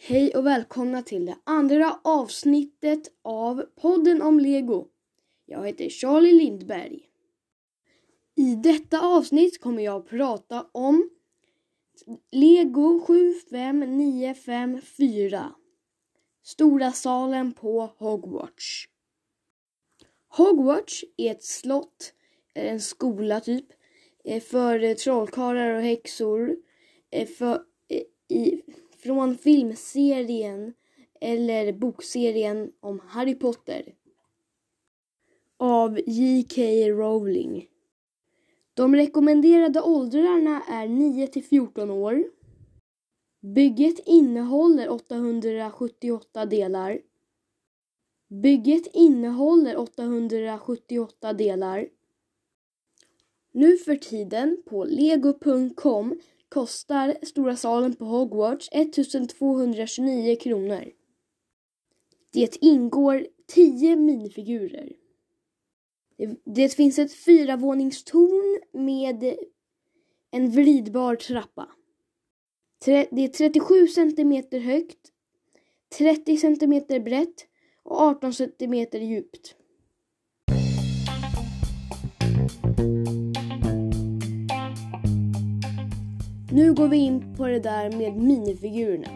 Hej och välkomna till det andra avsnittet av podden om Lego. Jag heter Charlie Lindberg. I detta avsnitt kommer jag att prata om Lego 75954. Stora salen på Hogwarts. Hogwarts är ett slott, en skola typ, eh, för trollkarlar och häxor. Eh, för, eh, i, från filmserien eller bokserien om Harry Potter av J.K. Rowling. De rekommenderade åldrarna är 9 till 14 år. Bygget innehåller 878 delar. Bygget innehåller 878 delar. Nu för tiden på lego.com kostar stora salen på Hogwarts 1229 kronor. Det ingår 10 minifigurer. Det, finns ett fyravåningstorn med en vridbar trappa. Det är 37 centimeter högt, 30 centimeter brett och 18 centimeter djupt. Nu går vi in på det där med minifigurerna.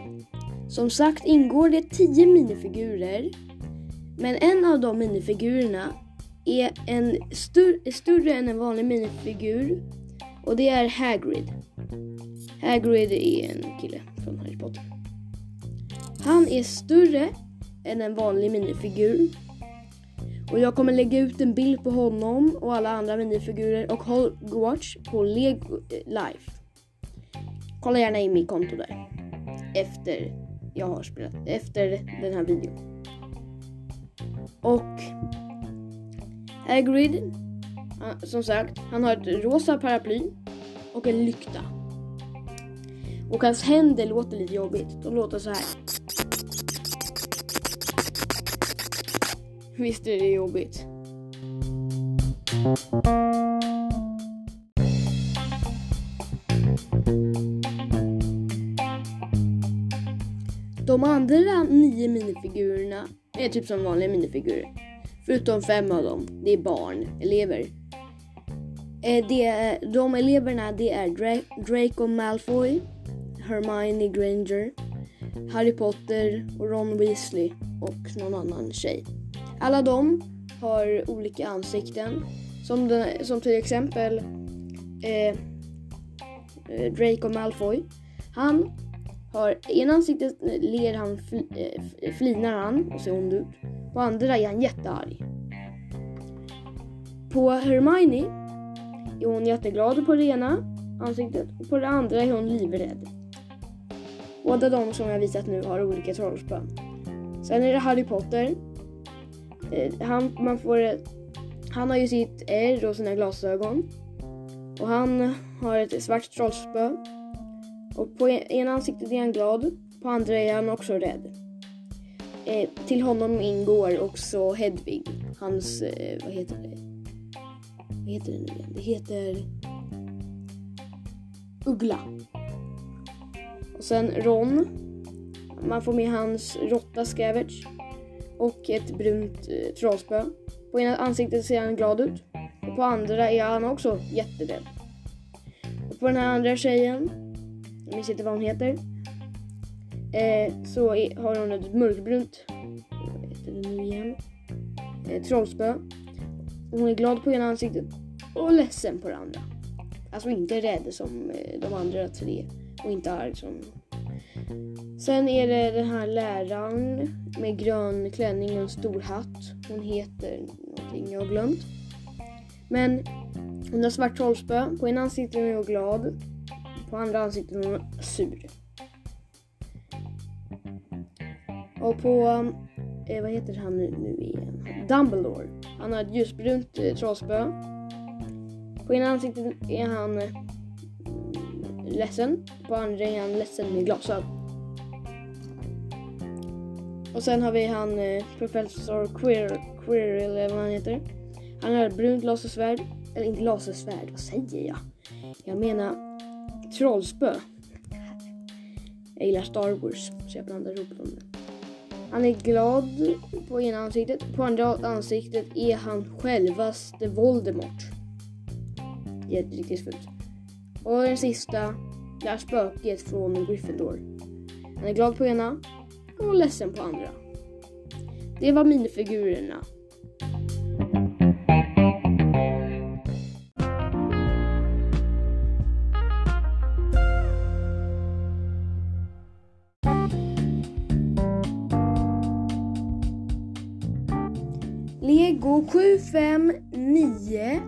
Som sagt ingår det 10 minifigurer. Men en av de minifigurerna är en stör, större än en vanlig minifigur. Och det är Hagrid. Hagrid är en kille från Harry Potter. Han är större än en vanlig minifigur. Och jag kommer lägga ut en bild på honom och alla andra minifigurer och Hogwarts på Lego eh, Life. Kolla gärna in mitt konto där. Efter jag har spelat, efter den här videon. Och Hagrid, som sagt, han har ett rosa paraply och en lykta. Och hans händer låter lite jobbigt. De låter så här. Visst är det jobbigt. De andra nio minifigurerna är typ som vanliga minifigurer. Förutom fem av dem, det är barn, elever. Eh, det, de eleverna det är Draco Malfoy, Hermione Granger, Harry Potter och Ron Weasley och någon annan tjej. Alla de har olika ansikten. Som, den, som till exempel eh, eh Draco Malfoy. Han har ena ansiktet ler han, eh, flinar han och ser ond ut. På andra är han jättearg. På Hermione är hon jätteglad på det ena ansiktet och på det andra är hon livrädd. Båda de som jag visat nu har olika trollspön. Sen är det Harry Potter. Eh, han, man får, han har ju sitt R och sina glasögon. Och han har ett svart trollspö och på e- ena ansiktet är han glad, på andra är han också rädd. Eh, till honom ingår också Hedvig, hans, eh, vad heter det? Vad heter det nu igen? Det heter Uggla. Och sen Ron. Man får med hans råtta Scavage. Och ett brunt eh, trollspö. På ena ansiktet ser han glad ut. Och på andra är han också jätterädd. Och på den här andra tjejen jag minns inte vad hon heter. Eh, så är, har hon ett mörkbrunt, vad heter det nu igen? Eh, trollspö. Hon är glad på ena ansiktet och ledsen på det andra. Alltså inte rädd som eh, de andra tre och inte arg som... Sen är det den här läraren med grön klänning och en stor hatt. Hon heter någonting jag har glömt. Men hon har svart trollspö. På ena ansiktet är hon glad på andra ansiktet hon sur. Och på, eh, vad heter han nu, nu igen? Dumbledore. Han har ett ljusbrunt eh, trollspö. På ena ansiktet är han eh, ledsen. På andra är han ledsen med glasögon. Och sen har vi han eh, professor Queer, Queer eller vad han heter. Han har ett brunt lasersvärd. Eller inte lasersvärd, vad säger jag? Jag menar trollspö. Jag gillar Star Wars så jag blandar ihop dem. Han är glad på ena ansiktet. På andra ansiktet är han självaste Voldemort. Riktigt fult. Och den sista det är spöket från Gryffindor. Han är glad på ena och ledsen på andra. Det var minifigurerna. Lego 759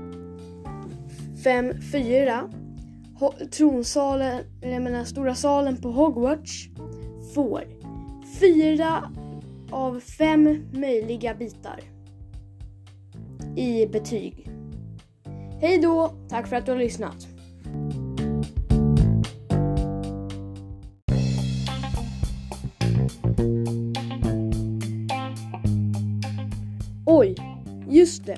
54 Tronsalen, eller jag menar stora salen på Hogwarts får fyra av fem möjliga bitar i betyg. Hej då! Tack för att du har lyssnat. Just det.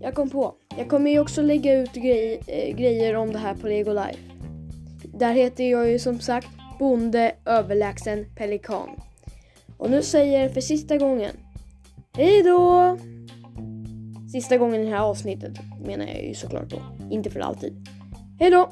Jag kom på. Jag kommer ju också lägga ut grej, äh, grejer om det här på Lego Life. Där heter jag ju som sagt Bonde överlägsen pelikan. Och nu säger jag för sista gången. Hej då! Sista gången i det här avsnittet menar jag ju såklart då. Inte för alltid. Hej då!